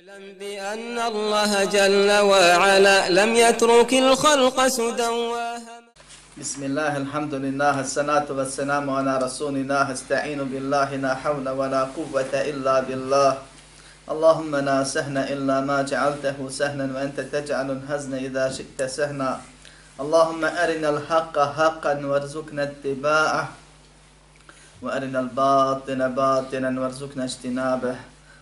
اعلم بأن الله جل وعلا لم يترك الخلق سدى بسم الله الحمد لله الصلاة والسلام على رسول الله. استعين بالله لا حول ولا قوة إلا بالله. اللهم لا سهن إلا ما جعلته سهنا وأنت تجعل الحزن إذا شئت سهنا. اللهم أرنا الحق حقا وارزقنا اتباعه وأرنا الباطن باطنا وارزقنا اجتنابه.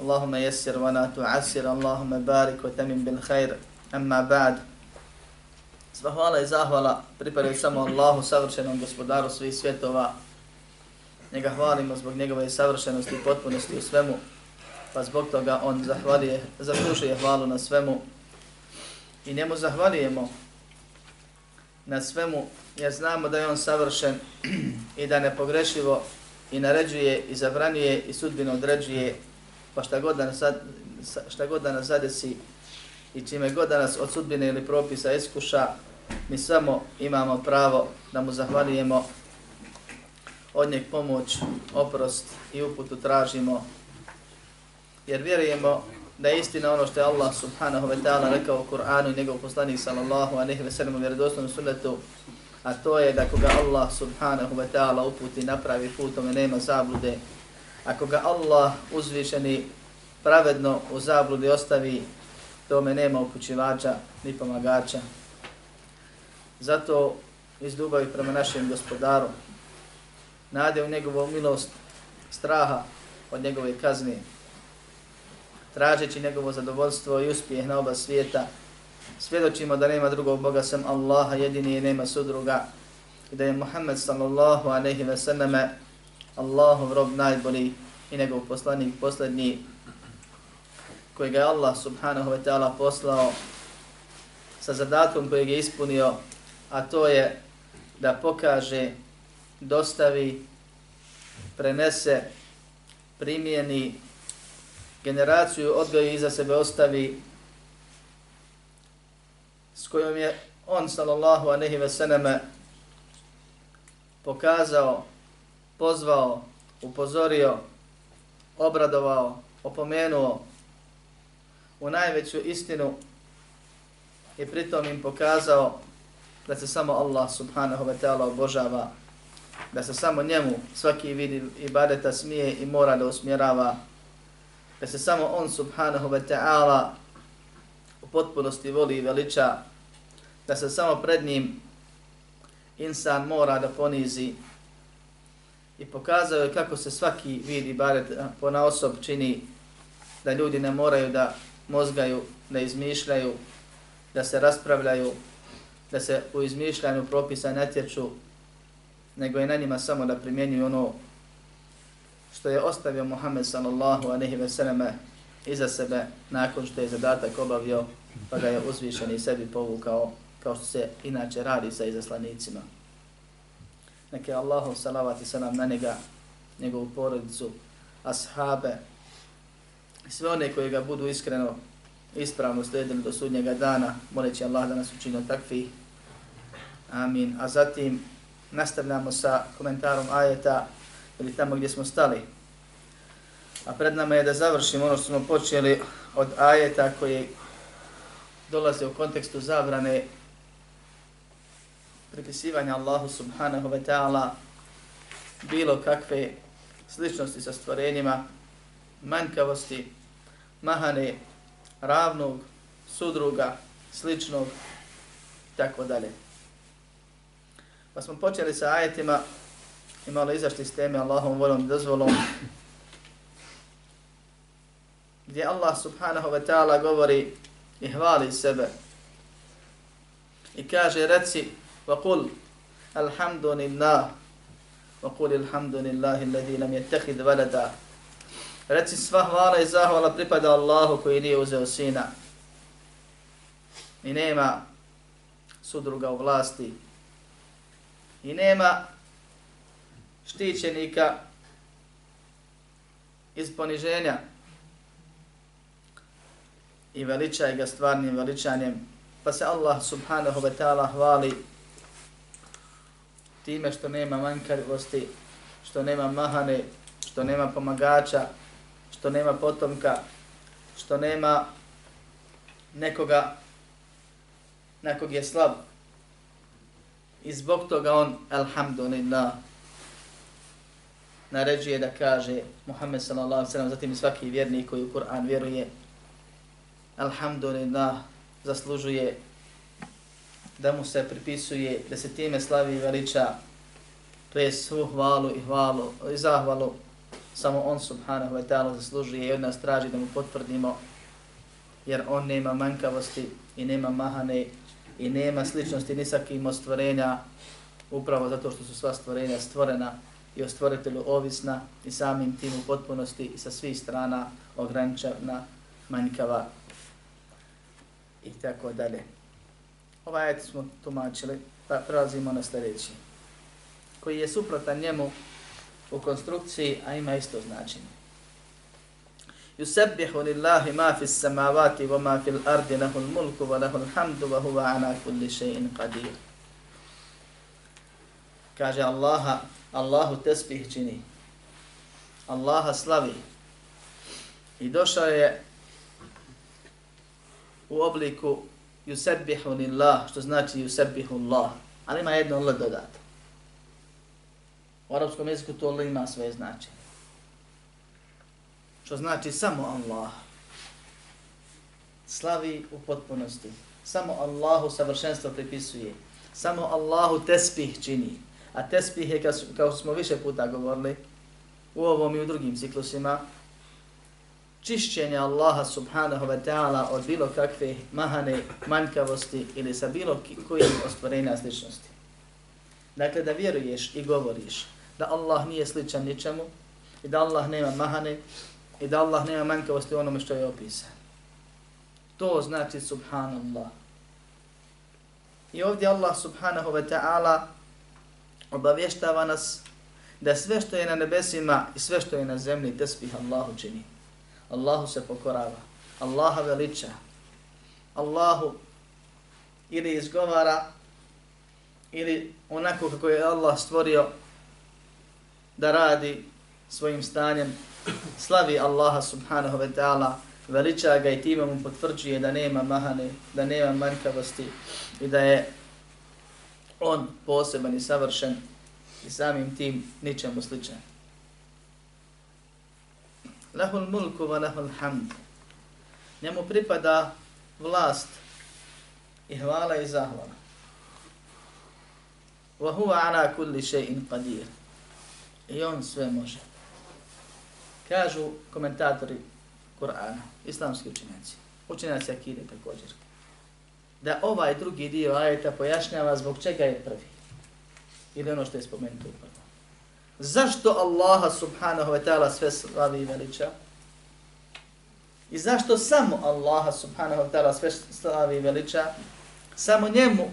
اللهم يسر ولا تعسر اللهم بارك وتمن بالخير أما بعد Sva hvala i zahvala pripadaju samo Allahu, savršenom gospodaru svih svjetova. Njega hvalimo zbog njegove savršenosti i potpunosti u svemu, pa zbog toga on zahvalije, zaslušuje hvalu na svemu. I njemu zahvalijemo na svemu, jer znamo da je on savršen i da nepogrešivo i naređuje i zabranjuje i sudbino određuje pa šta god da nas, šta god da nas zadesi i čime god da nas od sudbine ili propisa iskuša, mi samo imamo pravo da mu zahvalijemo od njeg pomoć, oprost i uputu tražimo. Jer vjerujemo da je istina ono što je Allah subhanahu wa ta'ala rekao u Kur'anu i njegov poslanik sallallahu alaihi wa sallam u vjerodostojnom sunnetu, a to je da koga Allah subhanahu wa ta'ala uputi napravi putom i nema zablude, ako ga Allah uzvišeni pravedno u zabludi ostavi, tome nema upućivača ni pomagača. Zato iz ljubavi prema našem gospodaru, nade u njegovu milost, straha od njegove kazne, tražeći njegovo zadovoljstvo i uspjeh na oba svijeta, svjedočimo da nema drugog Boga sem Allaha, jedini i nema sudruga, i da je Muhammed sallallahu aleyhi ve selleme Allahov rob najbolji i njegov poslanik posljednji kojeg je Allah subhanahu wa ta'ala poslao sa zadatkom kojeg je ispunio, a to je da pokaže, dostavi, prenese, primijeni, generaciju odgoju iza sebe ostavi, s kojom je on, sallallahu anehi ve seneme, pokazao, pozvao, upozorio, obradovao, opomenuo. U najveću istinu i pritom im pokazao da se samo Allah subhanahu wa ta'ala obožava, da se samo njemu svaki vid ibadeta smije i mora da usmjerava, da se samo on subhanahu wa ta'ala u potpunosti voli i veliča, da se samo pred njim insan mora da ponizi pokazao je kako se svaki vid ibadeta eh, po na osob čini da ljudi ne moraju da mozgaju, da izmišljaju, da se raspravljaju, da se u izmišljanju propisa natječu, nego je na njima samo da primjenjuju ono što je ostavio Muhammed sallallahu aleyhi ve selleme iza sebe nakon što je zadatak obavio, pa ga je uzvišen i sebi povukao kao što se inače radi sa izaslanicima. Neke Allahu i salam na njega, njegovu porodicu, ashabe, sve one koji ga budu iskreno ispravno slijedili do sudnjega dana, moleći Allah da nas učinio takvi. Amin. A zatim nastavljamo sa komentarom ajeta ili tamo gdje smo stali. A pred nama je da završimo ono što smo počeli od ajeta koji dolaze u kontekstu zabrane pripisivanja Allahu subhanahu wa ta'ala bilo kakve sličnosti sa stvorenjima, manjkavosti, mahane, ravnog, sudruga, sličnog, tako dalje. Pa smo počeli sa ajetima i malo izašli s teme Allahom volom i dozvolom, gdje Allah subhanahu wa ta'ala govori i hvali sebe i kaže reci وقل الحمد لله وقل الحمد لله الذي لم يتخذ ولدا Reci sva hvala i zahvala pripada Allahu koji nije uzeo sina. i nema sudruga u vlasti i nema štićenika iz poniženja i veličaj ga stvarnim veličanjem, pa se Allah subhanahu wa ta'ala hvali time što nema manjkavosti, što nema mahane, što nema pomagača, što nema potomka, što nema nekoga na kog je slab. I zbog toga on, alhamdulillah, naređuje da kaže Muhammed sallallahu alaihi sellem zatim svaki vjernik koji u Kur'an vjeruje, alhamdulillah, zaslužuje da mu se pripisuje, da se time slavi i veliča, to je svu hvalu i hvalu i zahvalu, samo on subhanahu wa ta'ala zaslužuje i od nas traži da mu potvrdimo, jer on nema manjkavosti i nema mahane i nema sličnosti ni sa kim stvorenja, upravo zato što su sva stvorenja stvorena i o stvoritelju ovisna i samim tim u potpunosti i sa svih strana ograničena, manjkava i tako dalje. Ovaj ajet smo tumačili, pa prelazimo na sljedeći, koji je suprotan njemu u konstrukciji, a ima isto značenje. Yusabbihu lillahi ma fi samavati wa ma fi ardi lahu al-mulku wa lahu al-hamdu wa huwa ala kulli shay'in qadir. Kaže Allaha, Allahu tesbih čini. Allaha slavi. I došao je u obliku yusabbihu lillah, što znači yusabbihu Allah. Ali ima jedno L dodato. U arapskom jeziku to L ima svoje značenje. Što znači samo Allah. Slavi u potpunosti. Samo Allahu savršenstvo pripisuje. Samo Allahu tespih čini. A tespih je, kao smo više puta govorili, u ovom i u drugim ciklusima, čišćenja Allaha subhanahu wa ta'ala od bilo kakve mahane, manjkavosti ili sa bilo kojim ostvarenja sličnosti. Dakle, da vjeruješ i govoriš da Allah nije sličan ničemu i da Allah nema mahane i da Allah nema manjkavosti onome što je opisan. To znači subhanallah. I ovdje Allah subhanahu wa ta'ala obavještava nas da sve što je na nebesima i sve što je na zemlji tesbih Allahu čini. Allahu se pokorava. Allaha veliča. Allahu ili izgovara ili onako kako je Allah stvorio da radi svojim stanjem, slavi Allaha subhanahu wa ta'ala, veliča ga i time mu potvrđuje da nema mahane, da nema manjkavosti i da je on poseban i savršen i samim tim ničemu sličan. Lahul mulku wa lahul hamd. Njemu pripada vlast i hvala i zahvala. Wa huwa ala kulli shay'in qadir. I on sve može. Kažu komentatori Kur'ana, islamski učenjaci, učenjaci Akide također, da ovaj drugi dio ajeta pojašnjava zbog čega je prvi. Ili ono što je spomenuto upravo. Zašto Allaha subhanahu wa ta'ala sve slavi i veliča? I zašto samo Allaha subhanahu wa ta'ala sve slavi i veliča? Samo njemu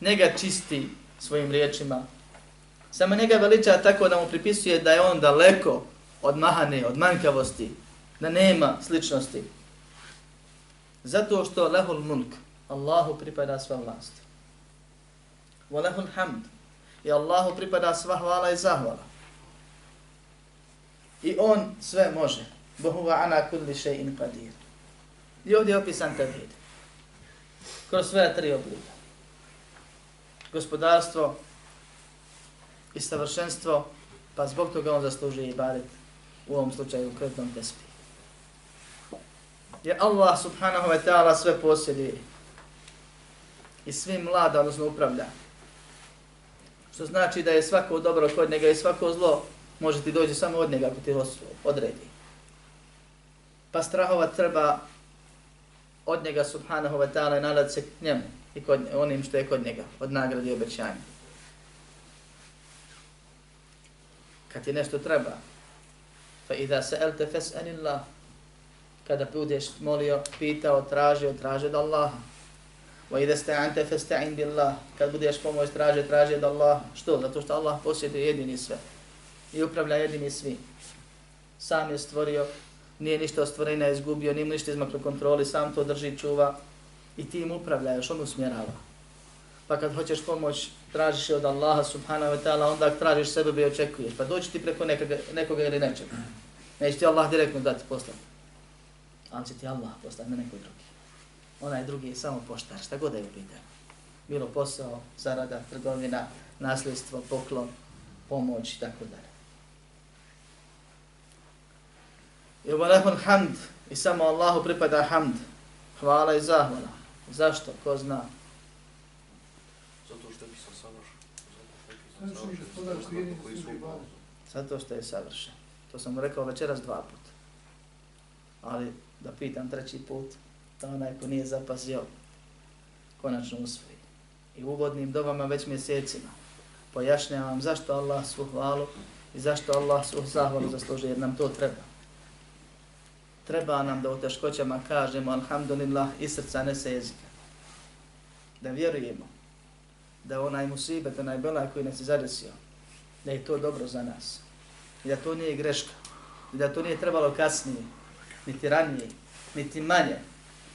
njega čisti svojim riječima. Samo njega veliča tako da mu pripisuje da je on daleko od mahane, od manjkavosti, da nema sličnosti. Zato što lehul mulk, Allahu pripada sva vlast. Wa lehul hamd, i Allahu pripada sva hvala i zahvala. I on sve može. Bohuva ana kulli in qadir. I ovdje je opisan tevhid. Kroz sve tri oblika. Gospodarstvo i savršenstvo, pa zbog toga on zaslužuje i barit u ovom slučaju u krednom tespi. Jer Allah subhanahu wa ta'ala sve posjeduje i svim mlada, odnosno upravlja. Što znači da je svako dobro kod njega i svako zlo može ti doći samo od njega ako ti odredi. Pa strahova treba od njega subhanahu wa ta'ala i nadati se njemu i kod, onim što je kod njega, od nagrade i obećanja. Kad ti nešto treba, fa idha sa'alta fas'alillah kada budeš molio, pitao, tražio, tražio od Allaha. Wa idha sta'anta fasta'in billah. Kad budeš pomoć traže, traže od Allah. Što? Zato što Allah posjeduje jedini sve. I upravlja jedini svi. Sam je stvorio, nije ništa od izgubio, nije ništa izmaklo kontroli, sam to drži, čuva. I ti im upravljaš, on usmjerava. Pa kad hoćeš pomoć, tražiš je od Allaha subhanahu wa ta'ala, onda tražiš sebe i očekuješ. Pa doći ti preko nekoga, nekoga ili nečega. Neće ti Allah direktno dati poslati. Ali će ti Allah poslati na nekoj drugi. Onaj drugi je samo poštar, šta god je u pitanju. Bilo posao, zarada, trgovina, nasljedstvo, poklon, pomoć i tako dalje. I u hamd, i samo Allahu pripada hamd, hvala i zahvala. Zašto? Ko zna? Zato što je pisao savršen. Zato što je savršen. To sam rekao večeras dva put. Ali da pitam treći put, da onaj ko nije zapazio, konačno usvoji. I uvodnim dobama već mjesecima pojašnjavam zašto Allah svu hvalu i zašto Allah svu zahvalu zasluži, jer nam to treba. Treba nam da u teškoćama kažemo alhamdulillah i srca ne se jezika. Da vjerujemo da onaj musibet, onaj belaj koji nas je zadesio, da je to dobro za nas. I da to nije greška. I da to nije trebalo kasnije, niti ranije, niti manje,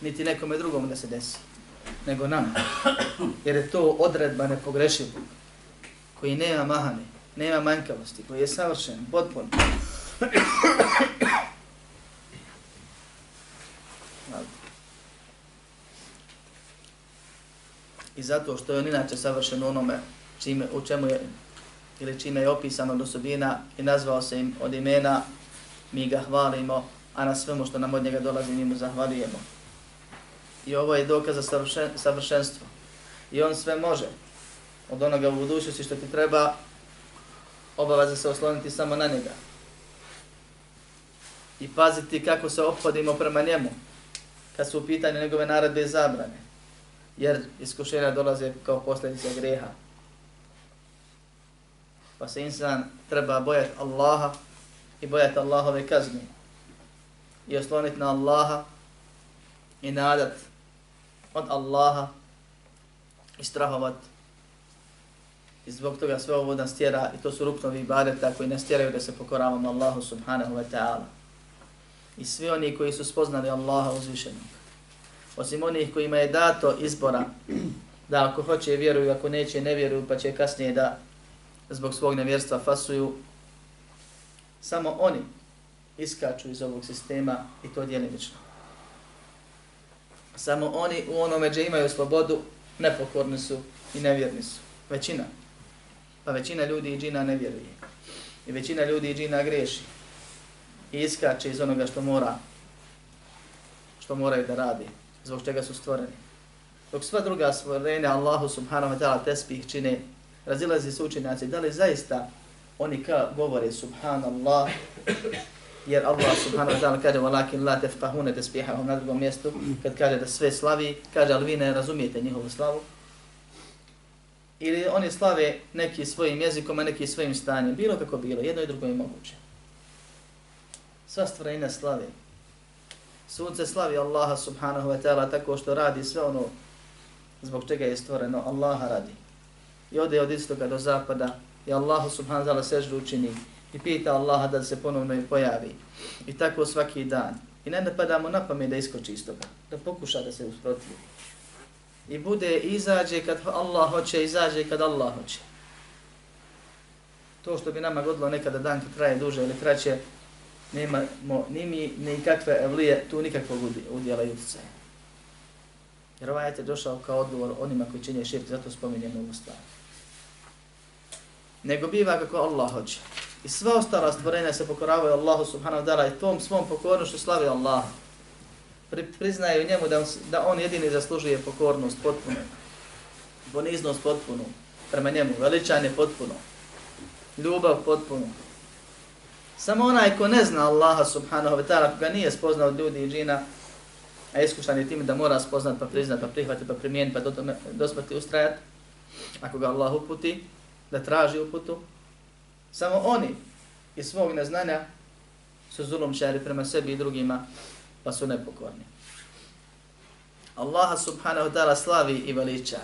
niti nekome drugom da se desi. Nego nam. Jer je to odredba nepogrešivog. Koji nema mahane, nema manjkavosti, koji je savršen, potpun. I zato što je on inače savršen u onome čime, u čemu je ili čime je opisano do osobina i nazvao se im od imena, mi ga hvalimo, a na svemu što nam od njega dolazi mi mu zahvalijemo. I ovo je dokaz za savršen, savršenstvo. I on sve može. Od onoga u budućnosti što ti treba, obaveza se osloniti samo na njega. I paziti kako se ophodimo prema njemu, kad su u pitanju njegove naredbe i zabrane. Jer iskušenja dolaze kao posljedica greha pa se insan treba bojati Allaha i bojati Allahove kazni. i osloniti na Allaha i nadat od Allaha i strahovat i zbog toga sve ovo nas tjera i to su ruknovi ibadeta koji nas tjeraju da se pokoravamo Allahu subhanahu wa ta'ala i svi oni koji su spoznali Allaha uzvišenog osim onih kojima je dato izbora da ako hoće vjeruju, ako neće ne vjeruju pa će kasnije da zbog svog nevjerstva fasuju, samo oni iskaču iz ovog sistema i to djelimično. Samo oni u onome gdje imaju slobodu nepokorni su i nevjerni su. Većina. Pa većina ljudi i džina ne vjeruje. I većina ljudi i džina greši. I iskače iz onoga što mora što moraju da radi, zbog čega su stvoreni. Dok sva druga stvorenja Allahu subhanahu wa ta'ala tespih čine razilazi se učenjaci, da li zaista oni ka govore subhanallah, jer Allah subhanahu wa ta'ala kaže walakin la tefqahune tesbihahum na drugom mjestu, kad kaže da sve slavi, kaže ali vi ne razumijete njihovu slavu. Ili oni slave neki svojim jezikom, a neki svojim stanjem. Bilo kako bilo, jedno i drugo je moguće. Sva stvarina slavi. Sunce slavi Allaha subhanahu wa ta'ala tako što radi sve ono zbog čega je stvoreno. Allaha radi i ode od istoga do zapada i Allahu subhanahu wa ta'ala seždu učini i pita Allaha da se ponovno pojavi. I tako svaki dan. I ne napadamo na pamet da iskoči iz toga, da pokuša da se usprotivi. I bude izađe kad Allah hoće, izađe kad Allah hoće. To što bi nama godilo nekada dan kad traje duže ili kraće, nemamo ni mi, ni kakve evlije, tu nikakvog udjela i utjecaja. Jer ovaj je došao kao odgovor onima koji činje širk, zato spominjemo ovu stvar nego biva kako Allah hoće. I sva ostala stvorenja se pokoravaju Allahu subhanahu wa ta'ala i tom svom pokornošću slavi Allah. Pri, priznaju njemu da on, da on jedini zaslužuje pokornost potpuno, poniznost potpuno, prema njemu, veličanje potpuno, ljubav potpuno. Samo onaj ko ne zna Allaha subhanahu wa ta'ala, ga nije spoznao od ljudi i džina, a iskušan je tim da mora spoznat, pa priznat, pa prihvati, pa primijenit, pa do, do smrti ustrajati, ako ga Allah uputi, da traži uputu, samo oni iz svog neznanja su zulumčari prema sebi i drugima, pa su nepokorni. Allaha subhanahu wa ta'ala slavi i veliča.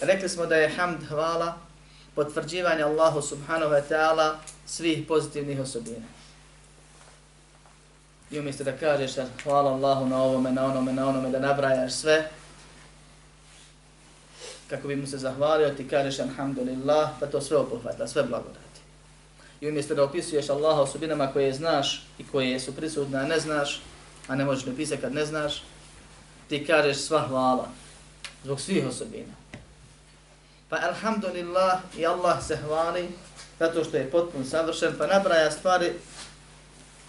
Rekli smo da je hamd hvala potvrđivanje Allahu subhanahu wa ta'ala svih pozitivnih osobina. I umjesto da kažeš hvala Allahu na ovome, na onome, na onome, da nabrajaš sve, kako bi mu se zahvalio, ti kažeš alhamdulillah, pa to sve obuhvata, sve blagodati. I umjesto da opisuješ Allaha osobinama koje znaš i koje su prisutne, a ne znaš, a ne možeš opisati kad ne znaš, ti kažeš sva hvala zbog svih osobina. Pa alhamdulillah i Allah se hvali zato što je potpuno savršen, pa nabraja stvari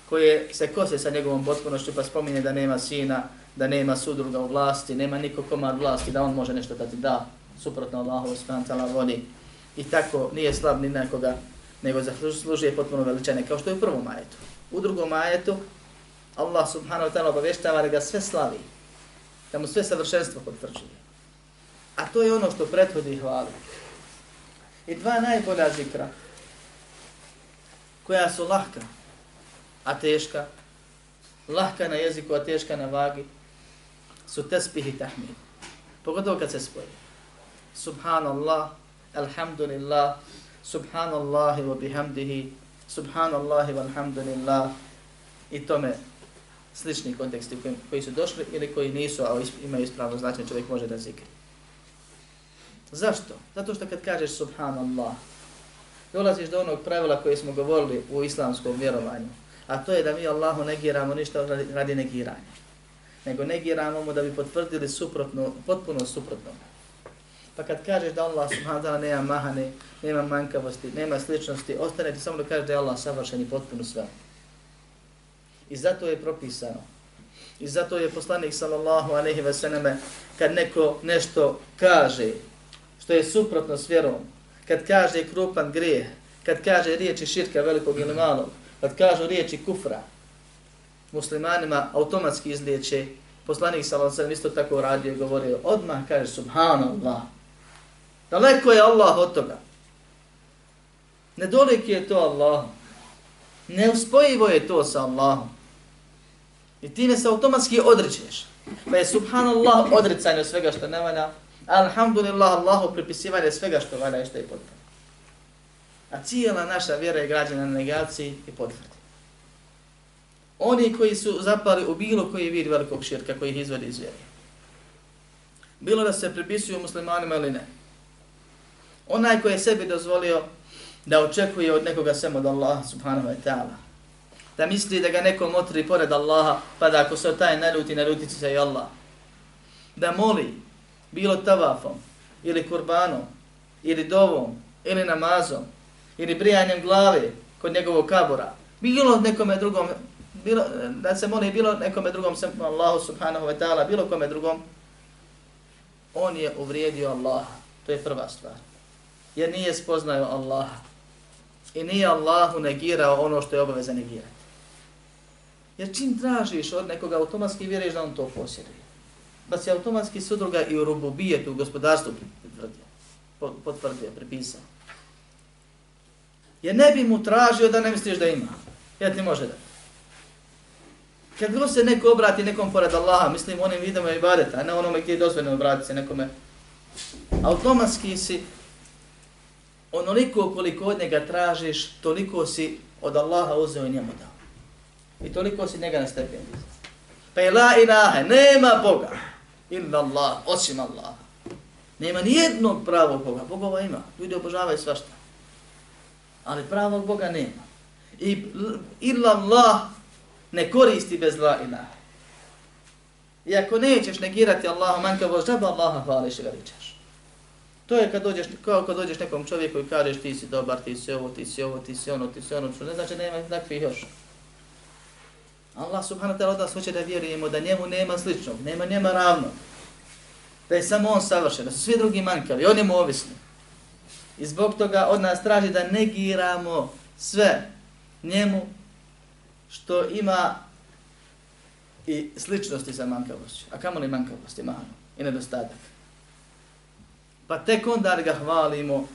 koje se kose sa njegovom potpunošću, pa spominje da nema sina, da nema sudruga u vlasti, nema niko komad vlasti, da on može nešto da ti da, suprotno Allahu subhanahu voli. I tako nije slab ni nekoga, nego zaslužuje potpuno veličanje, kao što je u prvom ajetu. U drugom ajetu Allah subhanahu wa ta'ala obavještava da ga sve slavi, da mu sve savršenstvo potvrđuje. A to je ono što prethodi hvali. I dva najbolja zikra, koja su lahka, a teška, lahka na jeziku, a teška na vagi, su tesbih i tahmid. Pogotovo kad se spoji. Subhanallah, alhamdulillah, subhanallahi wa bihamdihi, subhanallahi wa alhamdulillah, i tome slični konteksti koji, koji su došli ili koji nisu, a imaju ispravno značenje, čovjek može da zikri. Zašto? Zato što kad kažeš subhanallah, dolaziš do onog pravila koje smo govorili u islamskom vjerovanju, a to je da mi Allahu negiramo ništa radi negiranja, nego negiramo mu da bi potvrdili suprotno, potpuno suprotno. Pa kad kažeš da Allah subhanahu wa nema mahane, nema manjkavosti, nema sličnosti, ostane ti samo da kažeš da je Allah savršen i potpuno sve. I zato je propisano. I zato je poslanik sallallahu alejhi ve selleme kad neko nešto kaže što je suprotno s vjerom, kad kaže krupan grijeh, kad kaže riječi širka velikog ili malog, kad kažu riječi kufra, muslimanima automatski izliječe, poslanik sallallahu alejhi ve isto tako radio i govorio, odmah kaže subhanallah. Daleko je Allah od toga. Nedolik je to Allahom. Neuspojivo je to sa Allahom. I time se automatski odrećeš. Pa je subhanallah odricanje svega što ne valja. Alhamdulillah Allahu pripisivanje svega što valja i što je potpuno. A cijela naša vjera je građena na negaciji i potvrdi. Oni koji su zapali u bilo koji vid velikog širka koji ih izvodi iz vjere. Bilo da se pripisuju muslimanima ili ne. Onaj koji je sebi dozvolio da očekuje od nekoga samo od Allaha subhanahu wa ta'ala da misli da ga neko motri pored Allaha, pa da ako se taj naljuti, naljuti se i Allah. Da moli, bilo tavafom, ili kurbanom, ili dovom, ili namazom, ili brijanjem glave kod njegovog kabora, bilo nekome drugom, bilo, da se moli bilo nekome drugom, sem Allahu subhanahu wa ta'ala, bilo kome drugom, on je uvrijedio Allaha. To je prva stvar. Jer nije spoznao Allaha. I nije Allahu negirao ono što je obaveza negirati. Jer čim tražiš od nekoga, automatski vjeruješ da on to posjeduje. Da se automatski sudruga i u rububijetu, u gospodarstvu potvrdio, potvrdio, prepisao. Jer ne bi mu tražio da ne misliš da ima. Jer ti može da. Kad god se neko obrati nekom pored Allaha, mislim onim vidama i badeta, a ne onome gdje je dozvoljeno obratiti se nekome, automatski si onoliko koliko od njega tražiš, toliko si od Allaha uzeo i njemu dao. I toliko si njega na stepen. Pa je la ilaha, nema Boga. Illa Allah, osim Allah. Nema ni jednog pravog Boga. Bogova ima. Ljudi obožavaju svašta. Ali pravog Boga nema. I illa Allah ne koristi bez la ilaha. I ako nećeš negirati Allaha, manjka voz, džaba Allaha hvališ i veličaš. To je kad dođeš, kao kad dođeš nekom čovjeku i kažeš ti si dobar, ti si ovo, ti si ovo, ti si ono, ti si ono, što ne znači nema takvih još. Allah subhanahu wa ta'ala od nas hoće da vjerujemo da njemu nema sličnog, nema njema ravnog. Da je samo on savršen, da su svi drugi manjkavi, on je mu ovisni. I zbog toga od nas traži da negiramo sve njemu što ima i sličnosti sa manjkavošću. A kamo li manjkavosti, manu i nedostatak. Pa tek onda ga hvalimo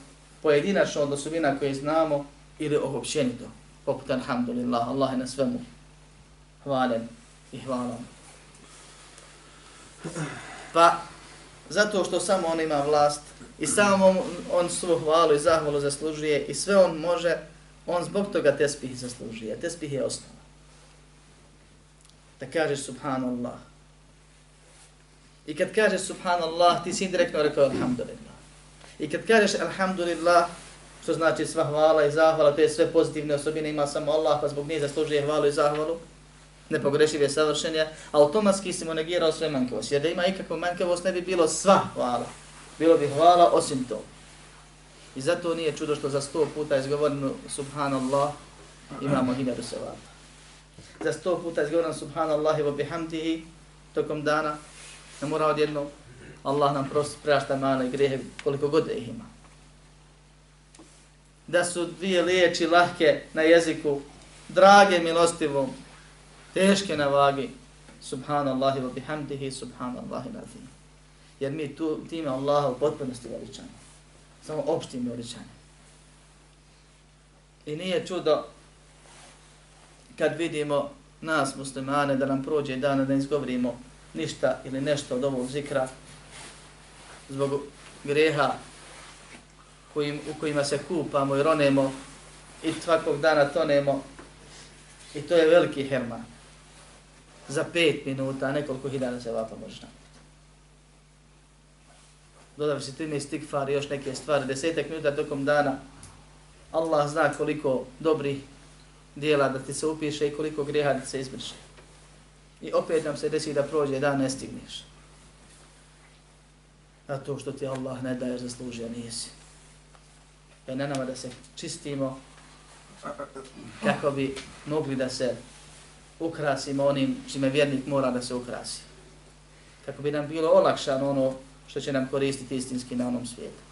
pojedinačno od osobina koje znamo ili obopćenito. Poput alhamdulillah, Allah je na svemu hvalen i hvalom. Pa, zato što samo on ima vlast i samo on, on svu hvalu i zahvalu zaslužuje i sve on može, on zbog toga tespih zaslužuje. Tespih je osnova. Da kažeš subhanallah. I kad kažeš subhanallah, ti si indirektno rekao alhamdulillah. I kad kažeš alhamdulillah, što znači sva hvala i zahvala, to je sve pozitivne osobine, ima samo Allah, pa zbog nje zaslužuje hvalu i zahvalu, nepogrešive savršenja, automatski si mu negirao sve manjkavosti. Jer da ima ikakvu manjkavost, ne bi bilo sva hvala. Bilo bi hvala osim to. I zato nije čudo što za sto puta izgovoreno subhanallah imamo hiljadu sevata. Za sto puta izgovoreno subhanallah i bihamdihi tokom dana ne mora odjedno Allah nam prosto prašta male grehe koliko god da ih ima. Da su dvije liječi lahke na jeziku, drage milostivom, teške na vagi, subhanallahi wa bihamdihi, subhanallahi nazim. Jer mi tu time Allaha u potpunosti veličamo. Samo opštim veličanjem. I nije čudo kad vidimo nas muslimane da nam prođe dan da ne izgovorimo ništa ili nešto od ovog zikra zbog greha kojim, u kojima se kupamo i ronemo i svakog dana tonemo i to je veliki herman za pet minuta, nekoliko hiljada se vapa možeš napiti. Dodavi se 13 stikfar i još neke stvari, desetak minuta tokom dana, Allah zna koliko dobrih dijela da ti se upiše i koliko greha da se izbriše. I opet nam se desi da prođe dan, ne stigneš. A to što ti Allah ne daje zaslužio, nisi. Je na nama da se čistimo kako bi mogli da se ukrasimo onim čime vjernik mora da se ukrasi. Kako bi nam bilo olakšano ono što će nam koristiti istinski na onom svijetu.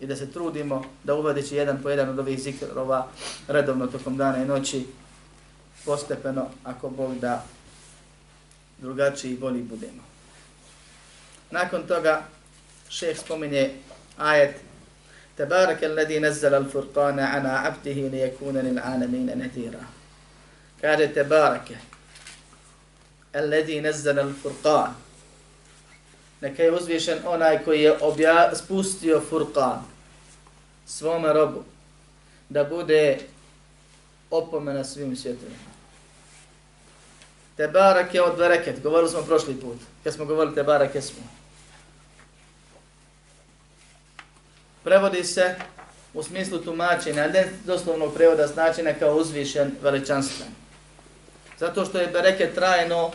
I da se trudimo da uvodeći jedan po jedan od ovih zikrova redovno tokom dana i noći, postepeno, ako Bog da drugačiji i bolji budemo. Nakon toga šeh spominje ajet Tebarak je ledi al furqana ana abdihi li yakuna lil alamine nadira. Kaže Tebarake Alladhi nazzala al-Furqan Neka je uzvišen onaj koji je obja, spustio Furqan svome robu da bude opomena svim svjetovima. Tebarak je od bereket, govorili smo prošli put, kad smo govorili Tebarak je smo. Prevodi se u smislu tumačenja, ali ne doslovnog prevoda značenja kao uzvišen veličanstven. Zato što je bereket trajno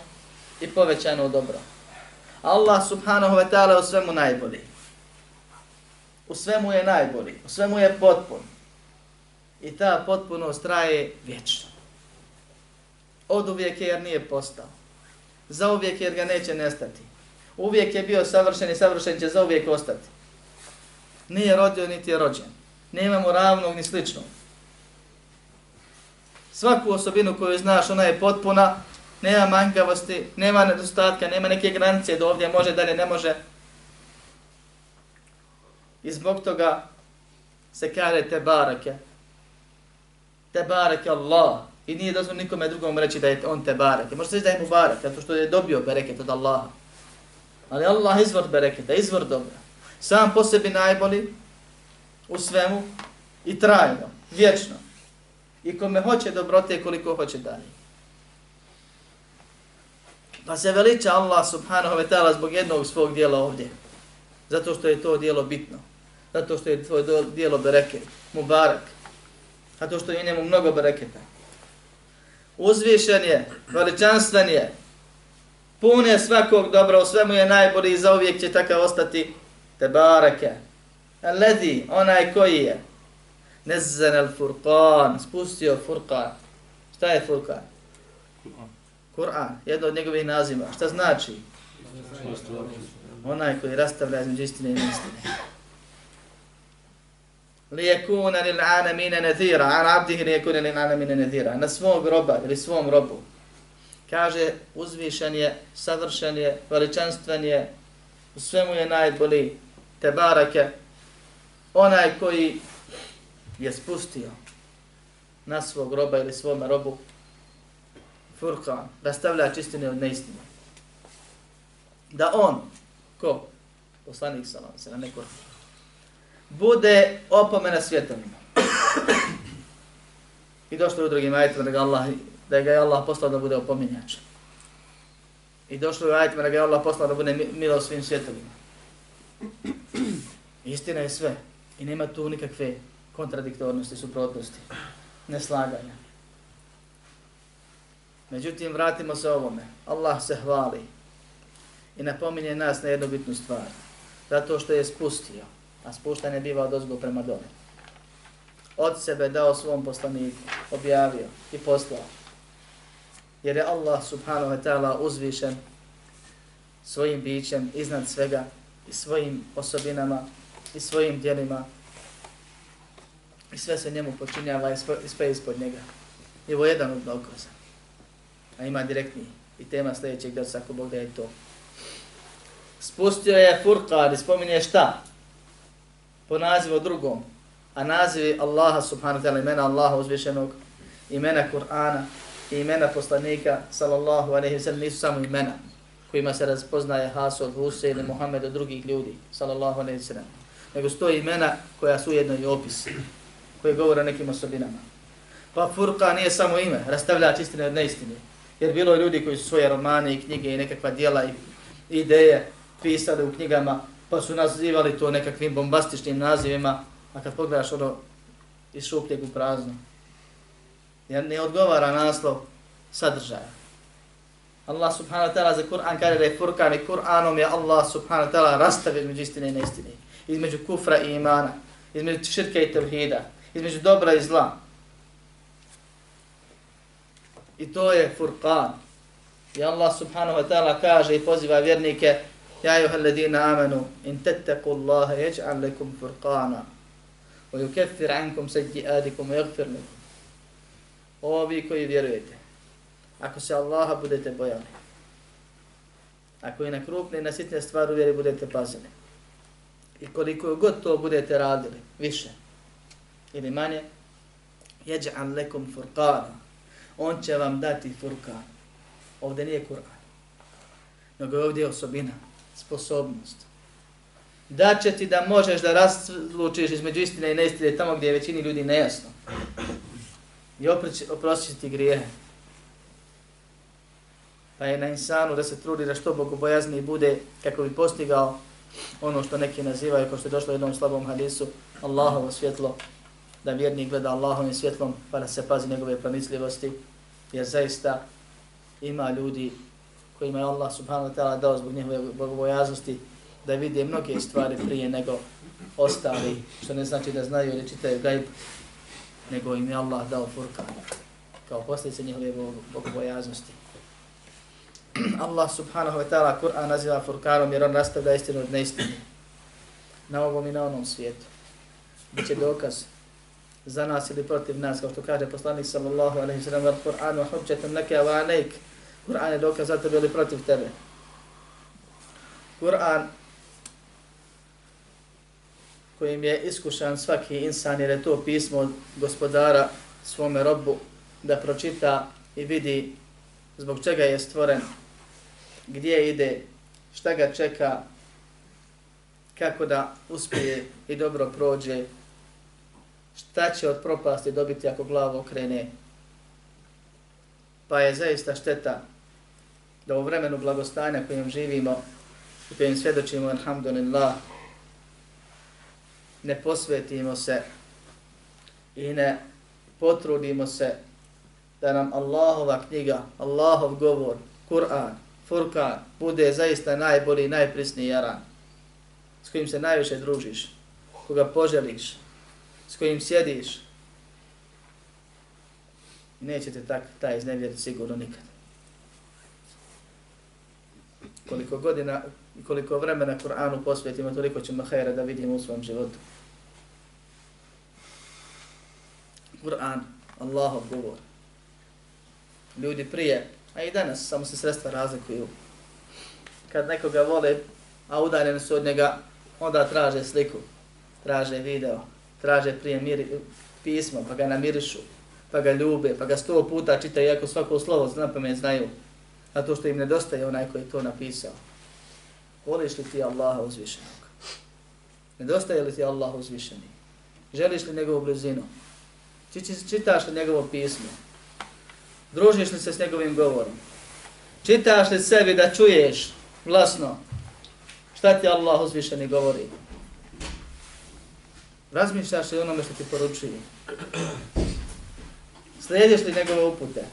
i povećano dobro. Allah subhanahu wa ta'ala u svemu najbolji. U svemu je najbolji, u svemu je potpun. I ta potpunost traje vječno od uvijek je jer nije postao. Za uvijek jer ga neće nestati. Uvijek je bio savršen i savršen će za uvijek ostati. Nije rodio niti je rođen. Nema mu ravnog ni sličnog. Svaku osobinu koju znaš, ona je potpuna, nema manjkavosti, nema nedostatka, nema neke granice do ovdje može, dalje ne može. I zbog toga se kare te barake. Te barake Allah. I nije dozvoljeno nikome drugom reći da je on te bareke. Možete reći da je mu barek, zato što je dobio bereket od Allaha. Ali Allah izvor bereketa, izvor dobra. Sam po sebi najbolji u svemu i trajno, vječno. I kome hoće dobrote koliko hoće dalje. Pa se veliča Allah subhanahu wa ta'ala zbog jednog svog dijela ovdje. Zato što je to dijelo bitno. Zato što je to dijelo bereket, mubarak. Zato što je njemu mnogo bereketa uzvišen je, veličanstven je, pun je svakog dobra, u svemu je najbolji i zauvijek će takav ostati te barake. Ledi, onaj koji je, nezzen al furqan, spustio furqan. Šta je furqan? Kur'an, jedno od njegovih naziva. Šta znači? Onaj koji rastavlja između istine i neistine li yakuna lil alamin nadhira an abdihi li yakuna lil alamin nadhira na svog roba ili svom robu. Kaže uzvišen je savršen je veličanstven je u svemu je najbolji. Te barake onaj koji je spustio na svog roba ili svome robu furkan da stavlja čistine od neistine. Da on, ko? Poslanik salam se na neko bude opomena svjetovima. I došlo je u drugim ajetima da ga Allah, da ga je Allah poslao da bude opominjač. I došlo je u ajetima da ga je Allah poslao da bude milo svim svjetovima. Istina je sve. I nema tu nikakve kontradiktornosti, suprotnosti, neslaganja. Međutim, vratimo se ovome. Allah se hvali i napominje nas na jednu bitnu stvar. Zato što je spustio, a spuštanje biva od ozgo prema dole. Od sebe dao svom poslaniku, objavio i poslao. Jer je Allah subhanahu wa ta'ala uzvišen svojim bićem iznad svega i svojim osobinama i svojim djelima i sve se njemu počinjava i sve ispod njega. I ovo je jedan od dokaza. A ima direktni i tema sljedećeg da ako Bog da je to. Spustio je Furqan i spominje šta? Po nazivu drugom. A nazivi Allaha subhanahu wa ta'ala, imena Allaha uzvišenog, imena Kur'ana i imena poslanika sallallahu alaihi wa sallam nisu samo imena kojima se razpoznaje Hasod, Husein i Muhammed od drugih ljudi sallallahu alaihi wa sallam. Nego sto imena koja su jedno i opis koje govore o nekim osobinama. Pa Furqa nije samo ime, rastavljač istine od neistine. Jer bilo je ljudi koji su svoje romane i knjige i nekakva dijela i ideje pisali u knjigama, pa su nazivali to nekakvim bombastičnim nazivima, a kad pogledaš ono iz šupljeg u prazno, jer ne odgovara naslov sadržaja. Allah subhanahu wa ta'ala za Kur'an kaže da je Furqan i Kur'anom je Allah subhanahu wa ta'ala rastavio između istine i neistine, između kufra i imana, između širke i tevhida, između dobra i zla. I to je Furqan. I Allah subhanahu wa ta'ala kaže i poziva vjernike Ja ayuha alladhina amanu in tattaqu Allaha yaj'al lakum furqana wa yukaffir ankum sayyi'atikum wa yaghfir lakum. O vi koji vjerujete, ako se Allaha budete bojali, ako i na krupne i na sitne stvari vjeri budete pazili, i koliko god to budete radili, više ili manje, yaj'al lakum furqana. On će vam dati furqan. Ovdje nije Kur'an, nego je ovdje osobina sposobnost. Da će ti da možeš da razlučiš između istine i neistine tamo gdje je većini ljudi nejasno. I oprostiti ti grijehe. Pa je na insanu da se trudi da što bogobojazniji bude kako bi postigao ono što neki nazivaju, kao što je došlo u jednom slabom hadisu, Allahovo svjetlo, da vjernik gleda Allahovim svjetlom pa da se pazi njegove promisljivosti, jer zaista ima ljudi kojima je Allah subhanahu wa ta'ala dao zbog njihove bogobojaznosti da vide mnoge stvari prije nego ostali, što ne znači da znaju ili čitaju gajb, nego im je Allah dao furkan kao posljedice njihove bogobojaznosti. Allah subhanahu wa ta'ala Kur'an naziva furkanom jer on rastavlja istinu od neistine na ovom i na onom svijetu. Biće dokaz za nas ili protiv nas, kao što kaže poslanik sallallahu alaihi sallam, wa hujjatun neke wa alejk, Kur'an je dokaz za tebe ili protiv tebe. Kur'an kojim je iskušan svaki insan jer je to pismo od gospodara svome robu da pročita i vidi zbog čega je stvoren, gdje ide, šta ga čeka, kako da uspije i dobro prođe, šta će od propasti dobiti ako glavu okrene. Pa je zaista šteta da u vremenu blagostanja kojim živimo i kojim svjedočimo, alhamdulillah, ne posvetimo se i ne potrudimo se da nam Allahova knjiga, Allahov govor, Kur'an, Furkan, bude zaista najbolji, najprisniji jaran, s kojim se najviše družiš, koga poželiš, s kojim sjediš, nećete tak, taj iznevjeriti sigurno nikad koliko godina i koliko vremena Kur'anu posvetimo, toliko ćemo hajra da vidimo u svom životu. Kur'an, Allahov govor. Ljudi prije, a i danas, samo se sredstva razlikuju. Kad nekoga vole, a udaljeni su od njega, onda traže sliku, traže video, traže prije miri, pismo, pa ga namirišu, pa ga ljube, pa ga sto puta čitaju, iako svako slovo zna pa me znaju, zato što im nedostaje onaj koji to napisao. Voliš li ti Allaha uzvišenog? Nedostaje li ti Allah uzvišeni? Želiš li njegovu blizinu? Čitaš li njegovo pismo? Družiš li se s njegovim govorom? Čitaš li sebi da čuješ glasno šta ti Allah uzvišeni govori? Razmišljaš li onome što ti poručuje? Slijediš li njegove upute?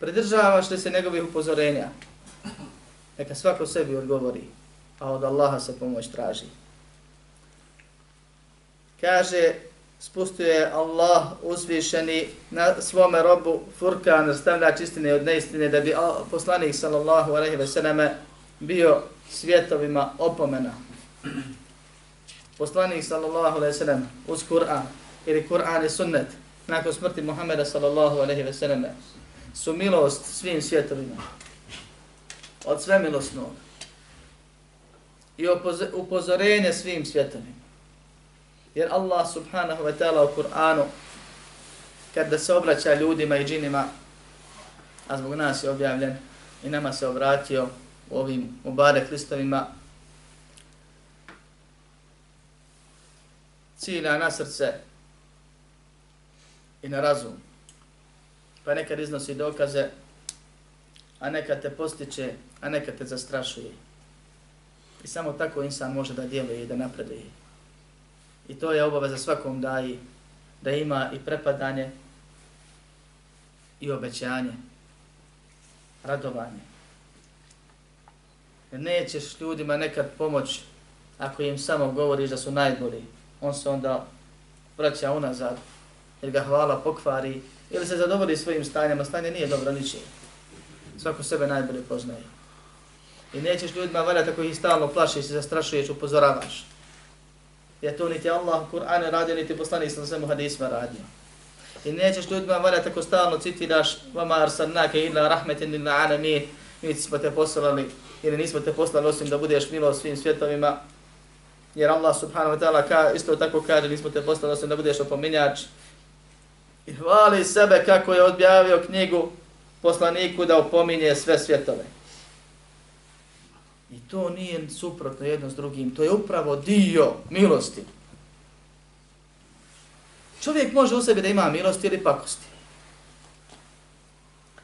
Pridržavaš li se njegovih upozorenja? Neka svako sebi odgovori, a od Allaha se pomoć traži. Kaže, spustio je Allah uzvišeni na svome robu Furkan, stavljač istine od neistine, da bi poslanik sallallahu alaihi ve selleme bio svjetovima opomena. Poslanik sallallahu alaihi ve sellem uz Kur'an, ili Kur'an i sunnet, nakon smrti Muhammeda sallallahu alaihi ve selleme, su milost svim svjetovima. Od sve milosnog. I upozorenje svim svjetovima. Jer Allah subhanahu wa ta'ala u Kur'anu, kada se obraća ljudima i džinima, a zbog nas je objavljen i nama se obratio u ovim Mubarek listovima, cilja na srce i na razum. Pa nekad iznosi dokaze, a nekad te postiče, a nekad te zastrašuje. I samo tako insan može da djeluje i da napreduje. I to je obaveza svakom daji, da ima i prepadanje i obećanje, radovanje. Jer nećeš ljudima nekad pomoć ako im samo govoriš da su najbolji. On se onda vraća unazad jer ga hvala pokvari ili se zadovolji svojim stanjem, a stanje nije dobro ničim. Svako sebe najbolje poznaje. I nećeš ljudima valjati ako ih stalno plašiš i zastrašuješ, upozoravaš. Jer to niti Allah u Kur'anu radio, niti poslanik sa svemu hadisma radio. I nećeš ljudima valjati ako stalno citiraš vama arsalnake illa rahmetin lil alamin, mi smo te poslali ili nismo te poslali osim da budeš milo svim svjetovima. Jer Allah subhanahu wa ta'ala ka, isto tako kaže, nismo te poslali osim da budeš opominjač. I hvali sebe kako je objavio knjigu poslaniku da opominje sve svjetove. I to nije suprotno jedno s drugim, to je upravo dio milosti. Čovjek može u sebi da ima milosti ili pakosti.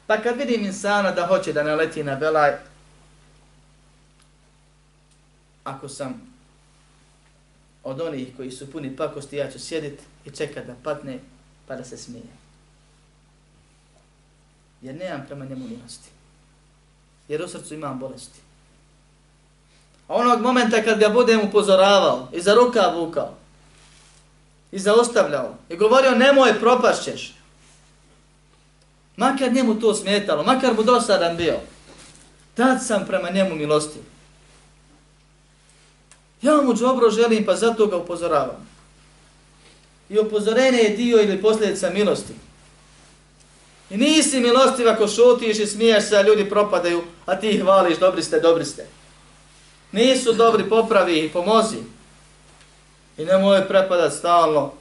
Pa kad vidim insana da hoće da naleti na belaj, ako sam od onih koji su puni pakosti, ja ću sjediti i čekat da patne pa da se smije. Jer nemam prema njemu milosti. Jer u srcu imam bolesti. A onog momenta kad ga budem upozoravao i za ruka vukao i zaostavljao i govorio nemoj propašćeš. Makar njemu to smetalo, makar mu dosadan bio, tad sam prema njemu milosti. Ja mu dobro želim pa zato ga upozoravam. I upozorenje je dio ili posljedica milosti. I nisi milostiv ako šutiš i smiješ se, a ljudi propadaju, a ti ih hvališ, dobri ste, dobri ste. Nisu dobri, popravi ih, pomozi. I nemoj prepadat stalno,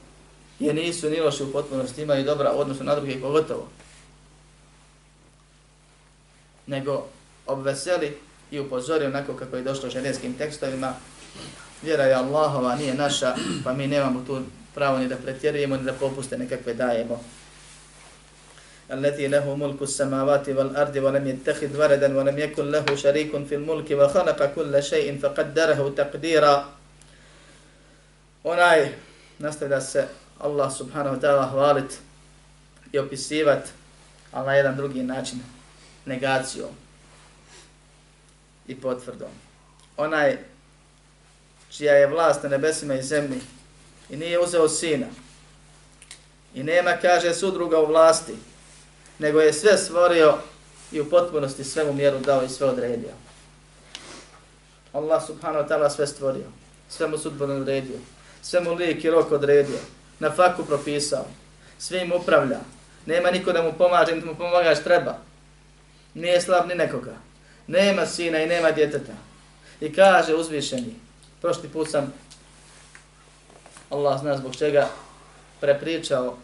jer nisu ni loši u potpunosti, imaju dobra odnosno na drugih pogotovo. Nego obveseli i upozori onako kako je došlo ženevskim tekstovima, vjera je Allahova, nije naša, pa mi nemamo tu pravo ni da pretjerujemo, ni da popuste nekakve dajemo. الذي له ملك السماوات والأرض ولم يتخذ ولدا ولم يكن له شريك في الملك وخلق كل شيء فقدره تقديرا onaj nastavlja se Allah subhanahu wa ta'ala hvalit i opisivat ali na jedan drugi način negacijom i potvrdom onaj čija je vlast na nebesima i zemlji i nije uzeo sina i nema kaže sudruga u vlasti nego je sve stvorio i u potpunosti svemu mjeru dao i sve odredio. Allah subhanahu wa ta'ala sve stvorio, sve mu sudbeno odredio, sve mu lik i rok odredio, na faku propisao, sve im upravlja, nema niko da mu pomaže, niti mu pomagaš treba. Nije slab ni nekoga. Nema sina i nema djeteta. I kaže uzvišeni, prošli put sam, Allah zna zbog čega, prepričao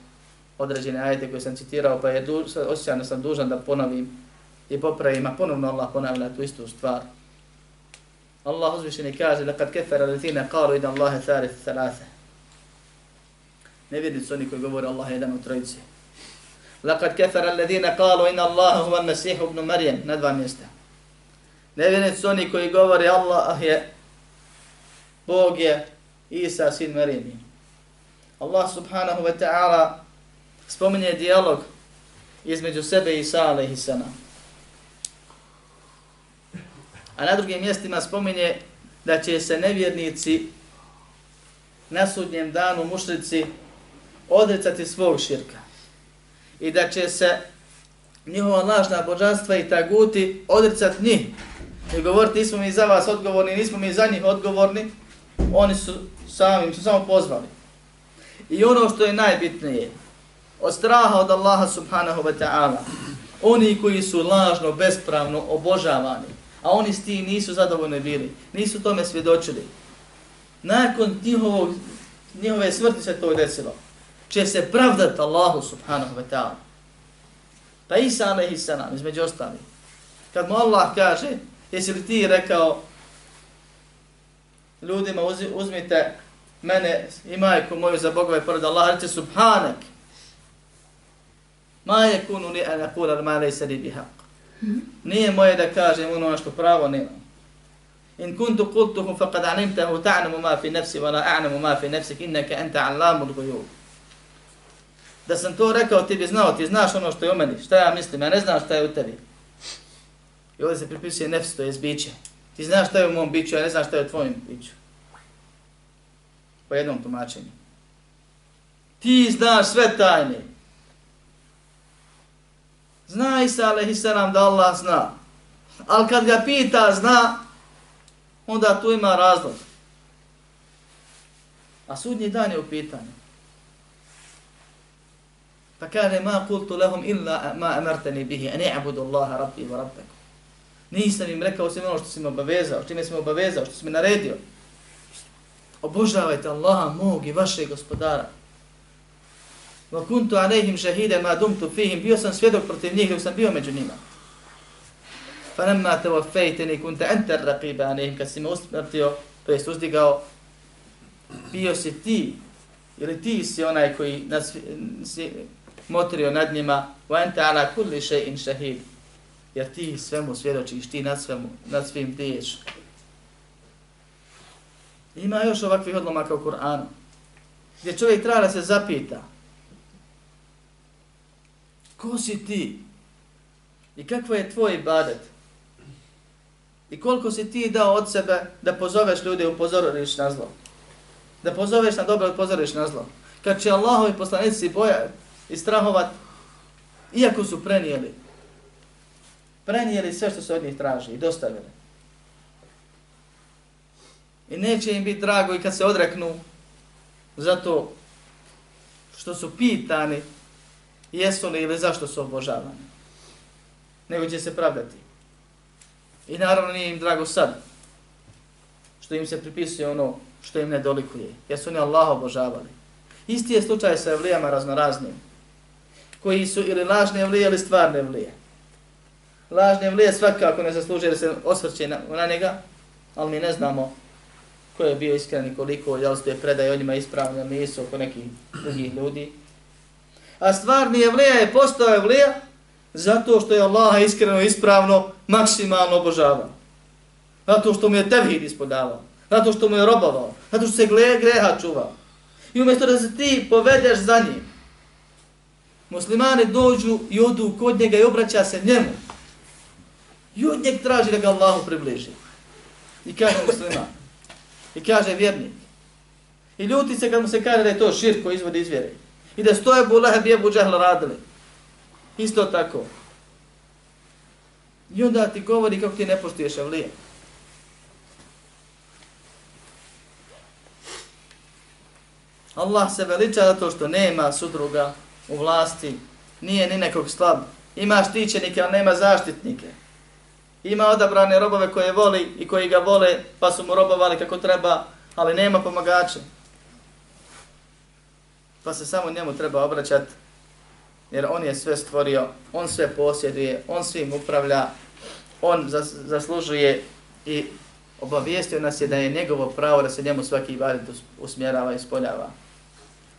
određene ajete koje sam citirao, pa je du, osjećan da sam dužan da ponovim i popravim, a ponovno Allah ponavlja tu istu stvar. Allah uzvišeni kaže, لَقَدْ كَفَرَ الَّذِينَ قَالُوا إِنَ اللَّهَ ثَالِثُ ثَلَاثَ Nevjernici oni koji govore Allah je jedan u trojici. لَقَدْ كَفَرَ الَّذِينَ قَالُوا إِنَ اللَّهَ هُوَ النَّسِيحُ ibn Marijem. Na dva mjesta. Nevjernici oni koji govore Allah je Bog je Isa sin Marijemi. Allah subhanahu wa ta'ala spominje dijalog između sebe i Isa alaihi salam. A na drugim mjestima spominje da će se nevjernici na sudnjem danu mušrici odricati svog širka. I da će se njihova lažna božanstva i taguti odricati njih. I govoriti, nismo mi za vas odgovorni, nismo mi za njih odgovorni, oni su samim su samo pozvali. I ono što je najbitnije, od straha od Allaha subhanahu wa ta'ala, oni koji su lažno, bespravno obožavani, a oni s tim nisu zadovoljni bili, nisu tome svjedočili. Nakon njihovog, njihove smrti se to desilo, će se pravdati Allahu subhanahu wa ta'ala. Pa Isa alaihi salam, između ostali, kad mu Allah kaže, jesi li ti rekao ljudima uzmite mene i majku moju za bogove pored Allaha, reće subhanak, ma je kunu li ana kula ma lejse li bihaq. Nije moje da kažem ono što pravo nema. In kuntu qultuhu faqad alimtahu ta'lamu ma fi nafsi wa la a'lamu ma fi nafsik innaka anta 'allamul ghuyub. Da sam to rekao, ti bi znao, ti znaš ono što je u meni, šta ja mislim, ja ne znam šta je u tebi. I ovdje se pripisuje nefs, to je biće. Ti znaš šta je u mom biću, ja ne znam šta je u tvojim biću. Po jednom tumačenju. Ti znaš sve tajne. Zna Isa alaihissalam da Allah zna. Ali kad ga pita zna, onda tu ima razlog. A sudnji dan je u pitanju. Pa kaže, ma kultu lehum illa ma amartani bihi, a ne abudu Allaha rabbi wa rabbeku. Nisam im rekao osim ono što si me obavezao, čime si me obavezao, što si me naredio. Obožavajte Allaha mog i vašeg gospodara. Wa kuntu alejhim shahida ma dumtu fihim, bio sam svjedok protiv njih dok sam bio među njima. Fa lamma tawaffaytani kunta anta ar-raqiba alejhim, kad si me usmrtio, to jest uzdigao, bio si ti, ili ti si onaj koji nas, si motrio nad njima, wa anta ala kulli shay'in shahid, jer ti svemu svjedočiš, ti nad, svemu, nad svim diješ. Ima još ovakvih odlomaka u Kur'anu, gdje čovjek treba da se zapita, Ko si ti? I kakva je tvoj ibadet? I koliko si ti dao od sebe da pozoveš ljude i upozoriš na zlo? Da pozoveš na dobro i upozoriš na zlo? Kad će Allahovi poslanici boja i strahovat, iako su prenijeli, prenijeli sve što se od njih traži i dostavili. I neće im biti drago i kad se odreknu zato što su pitani jesu li ili zašto su obožavani. Nego će se pravdati. I naravno nije im drago sad, što im se pripisuje ono što im ne dolikuje. Jesu oni Allah obožavali. Isti je slučaj sa evlijama raznoraznim, koji su ili lažne evlije ili stvarne evlije. Lažne evlije svakako ne zaslužuje da se osvrće na, na njega, ali mi ne znamo ko je bio iskren i koliko, jel ste predaj o njima ispravno, nisu oko nekih drugih ljudi a stvarni evlija je postao evlija zato što je Allaha iskreno ispravno maksimalno obožavao. Zato što mu je tevhid ispodavao. Zato što mu je robovao. Zato što se gle, greha čuvao. I umjesto da se ti povedeš za njim, muslimani dođu i odu kod njega i obraća se njemu. I od njeg traži da ga Allahu približi. I kaže musliman. I kaže vjernik. I ljuti se kad mu se kaže da je to širk koji izvodi iz vjere. I da stoje Abu Lahab i Abu radili. Isto tako. I onda ti govori kako ti ne poštuješ Evlije. Allah se veliča zato što nema sudruga u vlasti, nije ni nekog slab. Ima štićenike, ali nema zaštitnike. Ima odabrane robove koje voli i koji ga vole, pa su mu robovali kako treba, ali nema pomagača pa se samo njemu treba obraćati, jer on je sve stvorio, on sve posjeduje, on svim upravlja, on zaslužuje i obavijestio nas je da je njegovo pravo da se njemu svaki ibadet usmjerava i spoljava.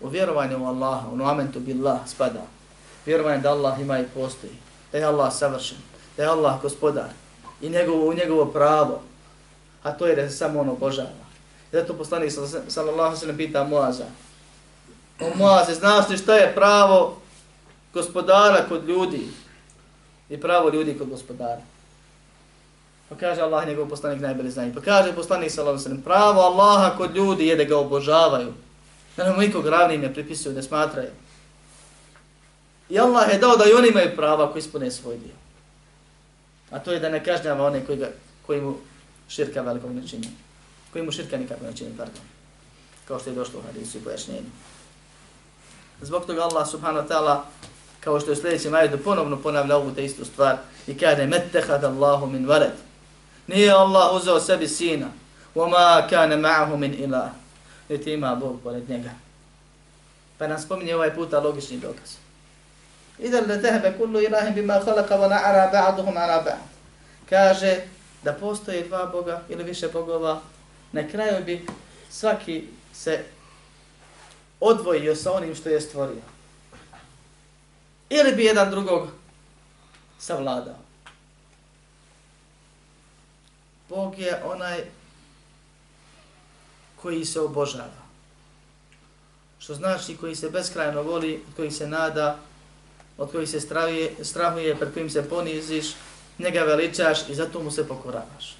U vjerovanju u Allaha, u nuamentu billah spada. Vjerovanje da Allah ima i postoji. Da je Allah savršen. Da je Allah gospodar. I njegovo, u njegovo pravo. A to je da se samo ono obožava. I zato poslanik sallallahu sallam pita Moaza. O Moaze, znaš li šta je pravo gospodara kod ljudi? I pravo ljudi kod gospodara. Pa kaže Allah njegov poslanik najbolje znanje. Pa kaže poslanik sallallahu sallam, pravo Allaha kod ljudi je da ga obožavaju. Da nam nikog ravnim ne pripisuju, ne smatraju. I Allah je dao da i oni imaju prava koji ispune svoj dio. A to je da ne kažnjava one koji, ga, koji mu širka velikog ne čini. Koji mu širka nikako ne čini, pardon. Kao što je došlo u hadisu i pojašnjenju. Zbog toga Allah subhanahu wa ta'ala, kao što je u sljedećem ajedu ponovno ponavlja ovu te istu stvar i kaže mettehad Allahu min vared. Nije Allah uzeo sebi sina. Wama kane ma'ahu min ilah. Niti ima Bog pored njega. Pa nam spominje ovaj puta logični dokaz. Idan le tehbe kullu ilahim bima khalaqa wa na'ara ba'duhum ala ba'd. Kaže da postoje dva boga ili više bogova, na kraju bi svaki se odvojio sa onim što je stvorio. Ili bi jedan drugog savladao. Bog je onaj koji se obožava. Što znači koji se beskrajno voli, koji se nada, od kojih se strahuje, strahuje, pred kojim se poniziš, njega veličaš i zato mu se pokoravaš.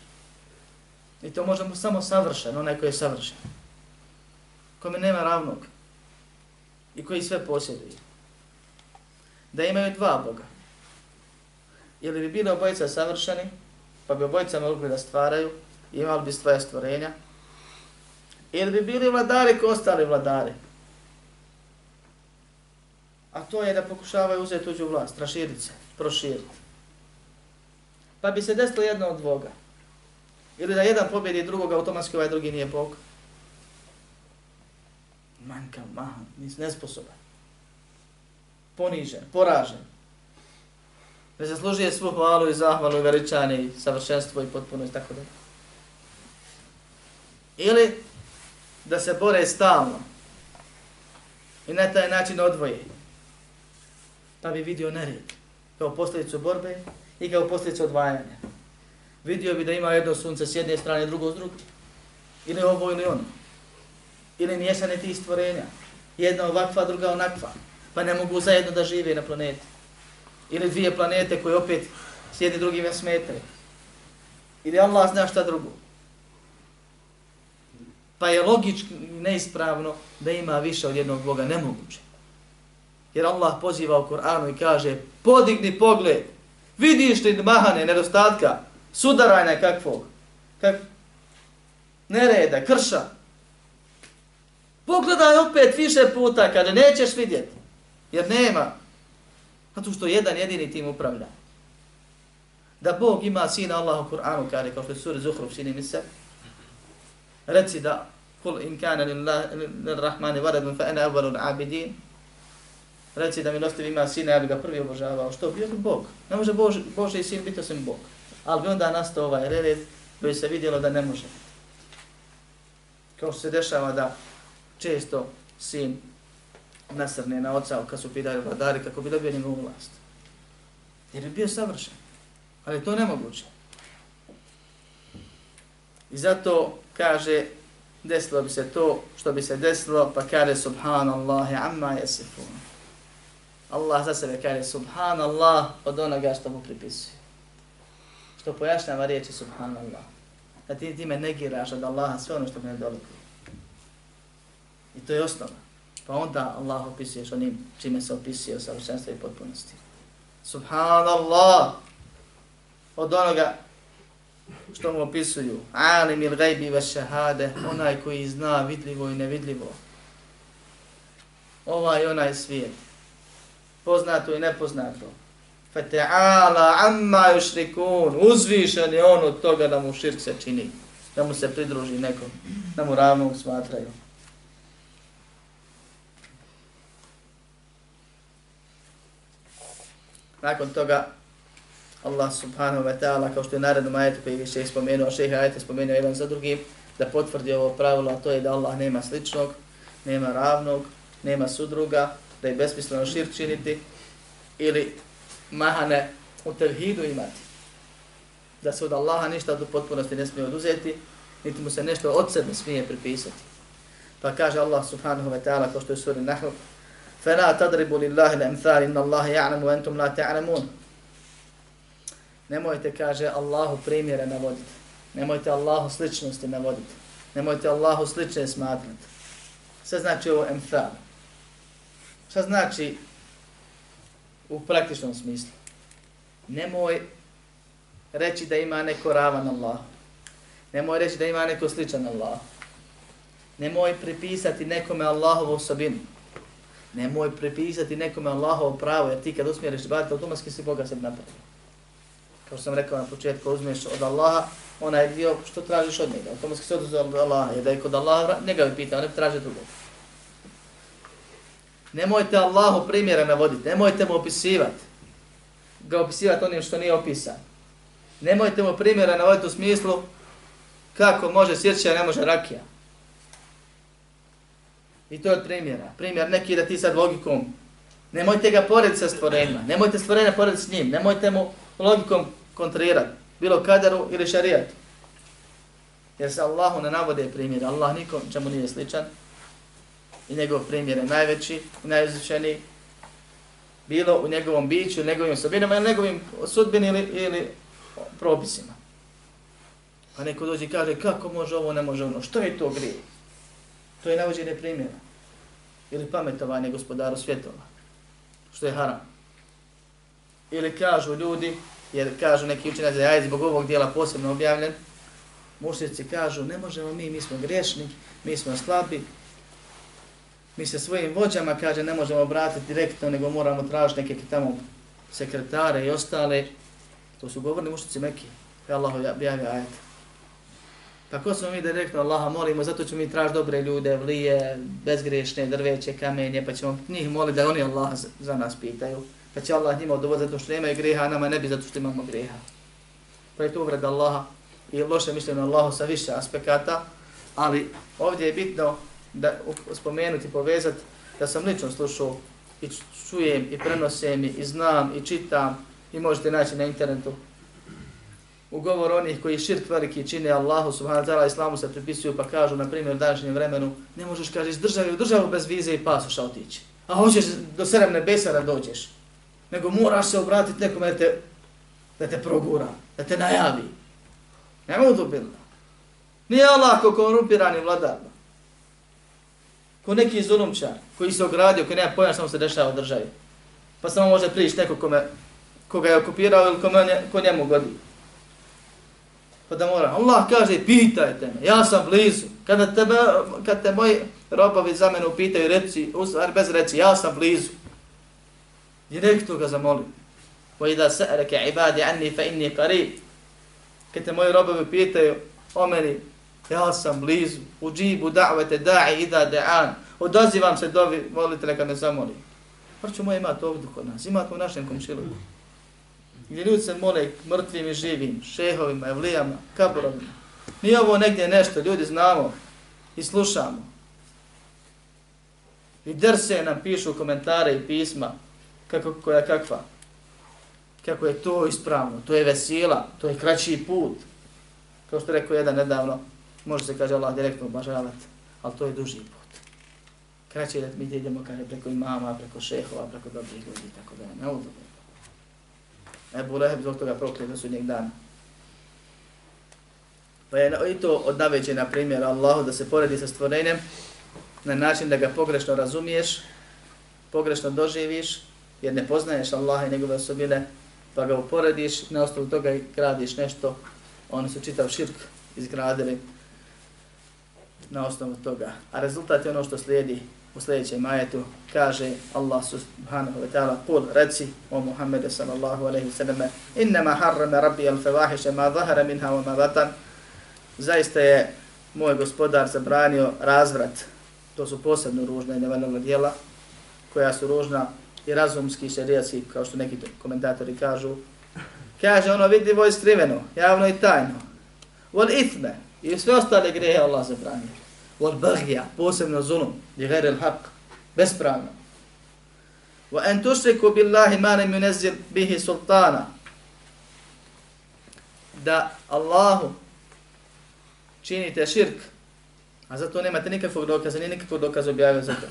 I to možemo samo savršen, onaj koji je savršen. Kome nema ravnog i koji sve posjeduje. Da imaju dva Boga. Ili bi bili obojica savršeni, pa bi obojica mogli da stvaraju, imali bi svoje stvorenja, ili bi bili vladari ko ostali vladari, a to je da pokušavaju uzeti tuđu vlast, raširiti se, proširiti. Pa bi se desilo jedno od dvoga. Ili da jedan pobjedi drugog, automatski ovaj drugi nije Bog. Manjka, mahan, nesposoban. Ponižen, poražen. Ne zaslužuje svu hvalu i zahvalu i veličanje i savršenstvo i potpuno i tako da. Ili da se bore stalno i na taj način odvoje pa bi vidio nered kao posljedicu borbe i kao posljedicu odvajanja. Vidio bi da ima jedno sunce s jedne strane, drugo s druge. Ili ovo ili ono. Ili mješane ti stvorenja. Jedna ovakva, druga onakva. Pa ne mogu zajedno da žive na planeti. Ili dvije planete koje opet s jednim drugim smetaju. Ili Allah zna šta drugo. Pa je logički neispravno da ima više od jednog Boga. Nemoguće. Jer Allah poziva u Koranu i kaže podigni pogled, vidiš li mahane, nedostatka, sudarajna kakvog, kak... nereda, krša. Pogledaj opet više puta kada nećeš vidjeti, jer nema. Zato što jedan jedini tim upravlja. Da Bog ima sina Allah u Kur'anu, kaže, kao što je suri Zuhruf, sini mi se, reci da, kul in kana lillahi lirrahmani varadun fa ena evvalun abidin, reci da milostiv ima sina, ja bi ga prvi obožavao. Što? Bio bi Bog. Ne može Bož, Bože i sin biti osim Bog. Ali bi onda nastao ovaj red koji se vidjelo da ne može. Kao što se dešava da često sin nasrne na oca kad su pitaju vladari kako bi dobio njegovu vlast. Jer bi bio savršen. Ali to nemoguće. I zato kaže desilo bi se to što bi se desilo pa kaže subhanallahi amma yasifun. Allah za sebe kaže subhanallah od onoga što mu pripisuje. Što pojašnjava riječi subhanallah. Da ti time negiraš od Allaha sve ono što mu ne dolikuje. I to je osnova. Pa onda Allah opisuješ onim čime se opisuje o savršenstvu i potpunosti. Subhanallah od onoga što mu opisuju. Alim il gajbi ve šehade, onaj koji zna vidljivo i nevidljivo. Ovaj onaj svijet poznato i nepoznato. Fata'ala amma yushrikun, uzvišen je on od toga da mu širk se čini, da mu se pridruži nekom, da mu ravnog smatraju. Nakon toga Allah subhanahu wa ta'ala, kao što je naredno ajetu koji više je spomenuo, šeha ajete spomenuo jedan za drugim, da potvrdi ovo pravilo, a to je da Allah nema sličnog, nema ravnog, nema sudruga, da je besmisleno šir činiti ili mahane u tevhidu imati. Da se od Allaha ništa do potpunosti ne smije oduzeti, niti mu se nešto od sebe smije pripisati. Pa kaže Allah subhanahu wa ta'ala, kao što je suri Nahl, فَلَا تَدْرِبُ لِلَّهِ الْأَمْثَالِ إِنَّ اللَّهِ يَعْلَمُ وَأَنْتُمْ لَا تَعْلَمُونَ Nemojte, kaže, Allahu primjere navoditi. Nemojte Allahu sličnosti navoditi. Nemojte Allahu slične smatrati. Sve znači ovo emthal. Šta znači u praktičnom smislu? Nemoj reći da ima neko ravan Allah. Nemoj reći da ima neko sličan Allah. Nemoj pripisati nekome Allahovu osobinu. Nemoj pripisati nekome Allahovo pravo, jer ti kad usmjeriš ibadete, automatski si Boga sebi napravio. Kao što sam rekao na početku, uzmeš od Allaha, onaj dio što tražiš od njega. Automatski se oduzio od Allaha, jer da je kod Allaha, njega bi pitao, ne traži drugog. Nemojte Allahu primjere navoditi, nemojte mu opisivati. Ga opisivati onim što nije opisan. Nemojte mu primjere navoditi u smislu kako može sjeća, ne može rakija. I to je od primjera. Primjer neki da ti sad logikom, nemojte ga porediti sa stvorenjima, nemojte stvorenja porediti s njim, nemojte mu logikom kontrirati, bilo kaderu ili šarijatu. Jer se Allahu ne navode primjer, Allah nikom čemu nije sličan i njegov primjer je najveći i najuzvišeniji, bilo u njegovom biću, u njegovim osobinama ili njegovim sudbini ili, ili propisima. Pa neko dođe i kaže kako može ovo, ne može ono, što je to grije? To je navođenje primjera. Ili pametovanje gospodaru svjetova. Što je haram. Ili kažu ljudi, jer kažu neki učenjaci da je zbog ovog dijela posebno objavljen, mušnici kažu ne možemo mi, mi smo grešni, mi smo slabi, mi se svojim vođama, kaže, ne možemo obratiti direktno, nego moramo tražiti neke tamo sekretare i ostale. To su govorni mušnici Mekije. E, Allah objavi ajet. Pa ko smo mi direktno Allaha molimo, zato ćemo mi tražiti dobre ljude, vlije, bezgrešne, drveće, kamenje, pa ćemo njih moliti da oni Allah za nas pitaju. Pa će Allah njima odovod zato što nemaju greha, a nama ne bi zato što imamo greha. Pa je to uvred Allaha i loše mišljeno Allahu sa više aspekata, ali ovdje je bitno da spomenuti, povezati da sam lično slušao i čujem i prenosim i znam i čitam i možete naći na internetu u govor onih koji širk veliki čine Allahu subhanahu wa ta'ala islamu se pripisuju pa kažu na primjer u današnjem vremenu ne možeš kaže iz države u državu bez vize i pasoša otići. A hoćeš do sedam nebesa da dođeš. Nego moraš se obratiti nekome da te, da te progura, da te najavi. Nema udobilna. Nije Allah ko korumpirani vladar. Ko neki zulumčar koji se ogradio, koji nema pojma što se dešava u državi. Pa samo može prići neko kome, koga je okupirao ili kome, ko njemu godi. Pa da mora. Allah kaže, pitajte me, ja sam blizu. Kada tebe, kad te moji robovi za mene upitaju, reci, usvar bez reci, ja sam blizu. Direktno ga zamolim. Wa idha sa'alaka ibadi anni fa inni qarib. Kad te moji robovi pitaju o meni, ja sam blizu. džibu da'vete da'i ida da'an. Odazivam se dovi, molite neka me zamoli. Pa moje imati ovdje kod nas, imati u našem komšiluku gdje ljudi se mole mrtvim i živim, šehovima, evlijama, kaborovima. Mi ovo negdje nešto, ljudi znamo i slušamo. I drse nam pišu komentare i pisma, kako, koja kakva. Kako je to ispravno, to je vesila, to je kraći put. Kao što rekao jedan nedavno, može se kaže Allah direktno obažavati, ali to je duži put. Kraći je da mi idemo kaže, preko imama, preko šehova, preko dobrih ljudi, tako da je neudobno. Ebu Leheb zbog toga proklije do sudnjeg dana. Pa je i to od naveđena primjera Allahu da se poredi sa stvorenjem na način da ga pogrešno razumiješ, pogrešno doživiš, jer ne poznaješ Allaha i njegove osobine, pa ga uporediš, na osnovu toga gradiš nešto, oni su čitav širk izgradili na osnovu toga. A rezultat je ono što slijedi u sljedećem ajetu. kaže Allah subhanahu wa ta'ala kul reci o Muhammedu sallallahu alaihi sallam innama harrama rabbi al fawahisha ma zahara minha wa ma batan zaista je moj gospodar zabranio razvrat to su posebno ružna i nevaljna djela koja su ružna i razumski šerijatski kao što neki komentatori kažu Kaže ono vidljivo i skriveno, javno i tajno. Wal ithme, i sve ostale grehe Allah zabranio. Wal bagija, posebno zulum, li gajre il haq, bespravno. Wa en tušriku billahi ma lam yunezil bihi sultana. Da Allahu činite širk, a zato nemate nikakvog dokaza, ni nikakvog dokaza objavio za to.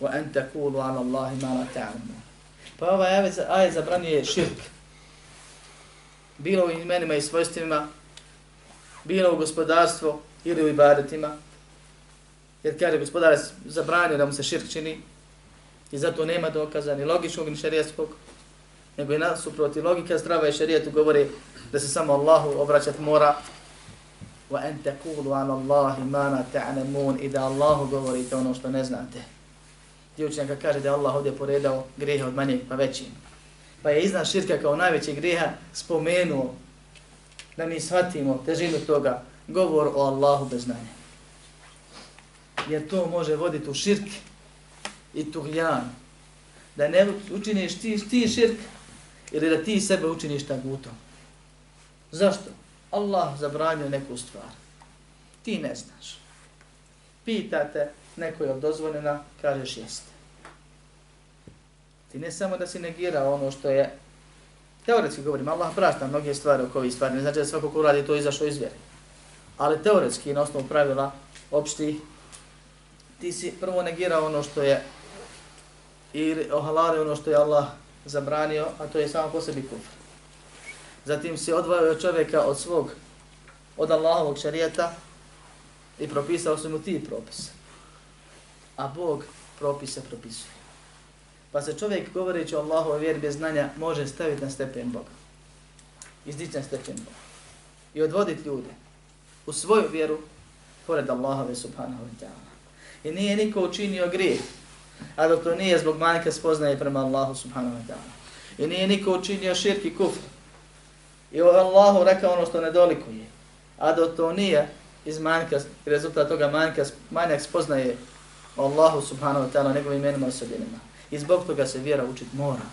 Wa en takulu ala Allahi ma la ta'lamu. Pa ovaj ajet zabranjuje širk. Bilo u imenima i svojstvima, bilo u gospodarstvo ili u ibadetima. Jer kaže gospodar zabranio da mu se širk čini i zato nema dokaza ni logičnog ni šarijetskog, nego i nasuproti logika zdrava i šarijetu govori da se samo Allahu obraćat mora wa an taqulu ala Allahi ma la ta'lamun i da Allahu govorite ono što ne znate. Dio učenjaka kaže da je Allah ovdje poredao grijehe od manjeg pa većim. Pa je iznad širka kao najveći grijeha spomenuo da mi shvatimo težinu toga govor o Allahu bez znanja. Jer to može voditi u širk i tuhjan. Da ne učiniš ti, ti širk ili da ti sebe učiniš tagutom. Zašto? Allah zabranio neku stvar. Ti ne znaš. Pitate, neko je dozvoljena, kažeš jeste. Ti ne samo da si negirao ono što je, teoretski govorim, Allah prašta mnoge stvari oko ovih stvari, ne znači da svako ko radi to izašao iz vjere. Ali teoretski, na osnovu pravila opšti, ti si prvo negirao ono što je i ohalali ono što je Allah zabranio, a to je samo po sebi kufr. Zatim si odvojio čovjeka od svog, od Allahovog šarijeta i propisao su mu ti propise. A Bog propise propisuje. Pa se čovjek govoreći o Allahove vjeri bez znanja može staviti na stepen Boga. Izdići na stepen Boga. I odvoditi ljude u svoju vjeru pored Allahove subhanahu wa ta'ala. I nije niko učinio grijeh, a dok to nije zbog manjka spoznaje prema Allahu subhanahu wa ta'ala. I nije niko učinio širki kufr. I Allahu rekao ono što nedolikuje. A dok to nije iz manjka, rezultat toga manjka, manjak spoznaje Allahu subhanahu wa ta'ala njegovim imenima i osobinima. I zbog toga se vjera učit mora.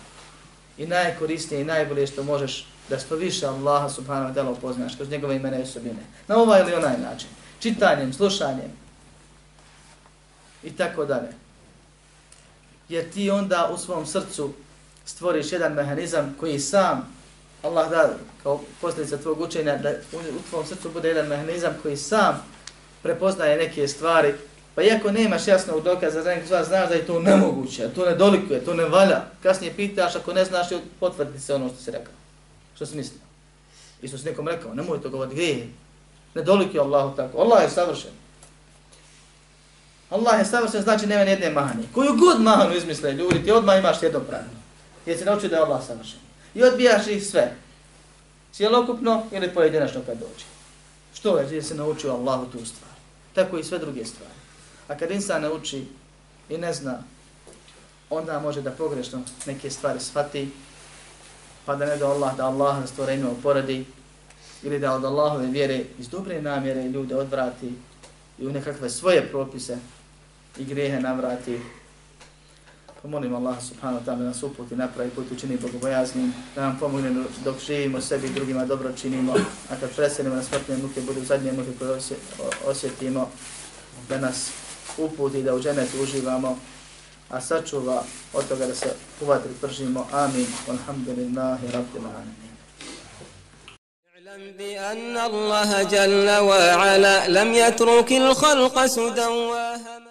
I najkorisnije i najbolje što možeš da što više Allaha subhanahu wa ta'ala upoznaš kroz njegove imene i osobine. Na ovaj ili onaj način. Čitanjem, slušanjem. I tako dalje. Jer ti onda u svom srcu stvoriš jedan mehanizam koji sam Allah da kao posljedica tvog učenja da u tvom srcu bude jedan mehanizam koji sam prepoznaje neke stvari Pa iako nemaš jasnog dokaza za nekog znaš da je to nemoguće, to ne dolikuje, to ne valja. Kasnije pitaš, ako ne znaš, potvrdi se ono što si rekao. Što si mislio? Isto si nekom rekao, nemoj to govoriti, gdje je? Ne dolikuje Allahu tako. Allah je savršen. Allah je savršen, znači nema nijedne mahane. Koju god mahanu izmisle ljudi, ti odmah imaš jedno pravno. Jer se naučio da je Allah savršen. I odbijaš ih sve. Cijelokupno ili pojedinačno kad dođe. Što je, jer se naučio Allahu tu stvar. Tako i sve druge stvari. A kad insan ne uči i ne zna, onda može da pogrešno neke stvari shvati, pa da ne da Allah, da Allah na stvorenju oporadi, ili da od Allahove vjere iz dobre namjere ljude odvrati i u nekakve svoje propise i grehe navrati. Pa molim Allah subhanahu wa ta'ala da nas uputi napravi put učini bogobojaznim, da nam pomogne dok živimo sebi i drugima dobro činimo, a kad preselimo na smrtne muke budu zadnje muke koje osjetimo, da nas uputi da u dženetu uživamo, a sačuva od toga da se u vatri pržimo. Amin. Alhamdulillahi rabbil alamin. بأن الله جل وعلا لم يترك الخلق سدى